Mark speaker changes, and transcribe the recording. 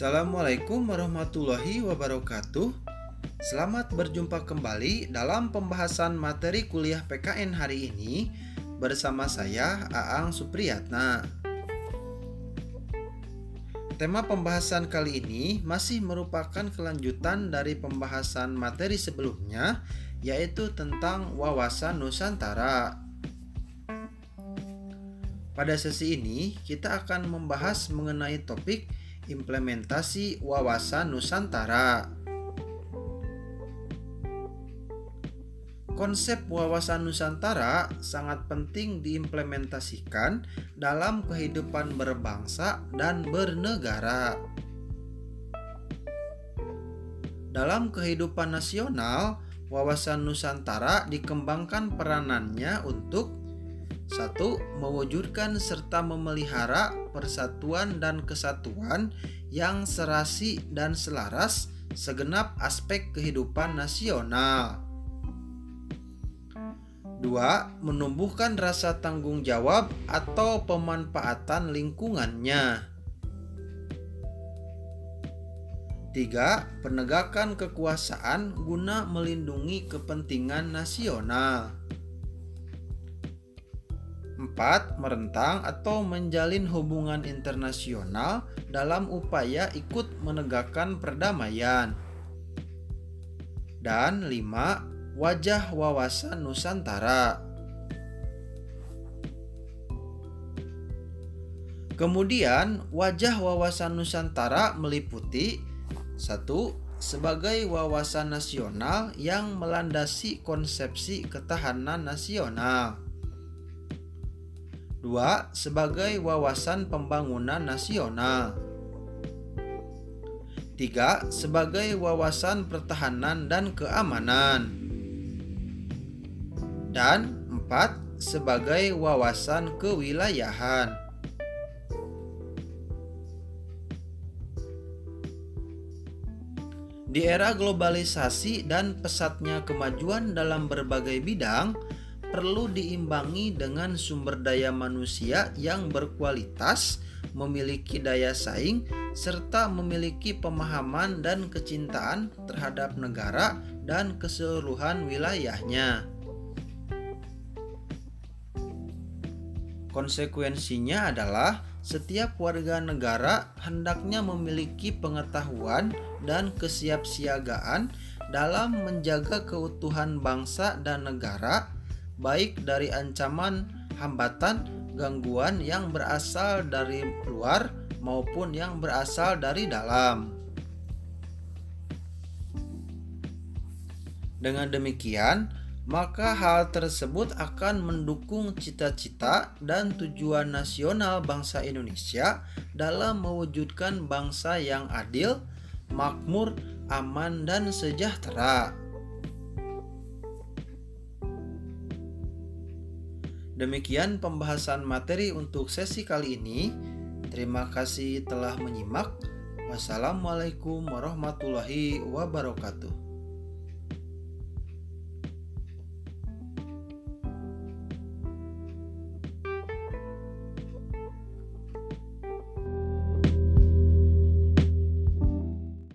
Speaker 1: Assalamualaikum warahmatullahi wabarakatuh. Selamat berjumpa kembali dalam pembahasan materi kuliah PKN hari ini bersama saya Aang Supriyatna. Tema pembahasan kali ini masih merupakan kelanjutan dari pembahasan materi sebelumnya yaitu tentang wawasan Nusantara. Pada sesi ini, kita akan membahas mengenai topik implementasi wawasan Nusantara. Konsep wawasan Nusantara sangat penting diimplementasikan dalam kehidupan berbangsa dan bernegara. Dalam kehidupan nasional, wawasan Nusantara dikembangkan peranannya untuk satu, mewujudkan serta memelihara persatuan dan kesatuan yang serasi dan selaras segenap aspek kehidupan nasional. Dua, menumbuhkan rasa tanggung jawab atau pemanfaatan lingkungannya. Tiga, penegakan kekuasaan guna melindungi kepentingan nasional. 4. Merentang atau menjalin hubungan internasional dalam upaya ikut menegakkan perdamaian. Dan 5. Wajah wawasan Nusantara. Kemudian, wajah wawasan Nusantara meliputi 1 sebagai wawasan nasional yang melandasi konsepsi ketahanan nasional. 2. Sebagai wawasan pembangunan nasional 3. Sebagai wawasan pertahanan dan keamanan Dan 4. Sebagai wawasan kewilayahan Di era globalisasi dan pesatnya kemajuan dalam berbagai bidang, perlu diimbangi dengan sumber daya manusia yang berkualitas, memiliki daya saing, serta memiliki pemahaman dan kecintaan terhadap negara dan keseluruhan wilayahnya. Konsekuensinya adalah setiap warga negara hendaknya memiliki pengetahuan dan kesiapsiagaan dalam menjaga keutuhan bangsa dan negara baik dari ancaman, hambatan, gangguan yang berasal dari luar maupun yang berasal dari dalam. Dengan demikian, maka hal tersebut akan mendukung cita-cita dan tujuan nasional bangsa Indonesia dalam mewujudkan bangsa yang adil, makmur, aman, dan sejahtera. Demikian pembahasan materi untuk sesi kali ini. Terima kasih telah menyimak. Wassalamualaikum warahmatullahi wabarakatuh.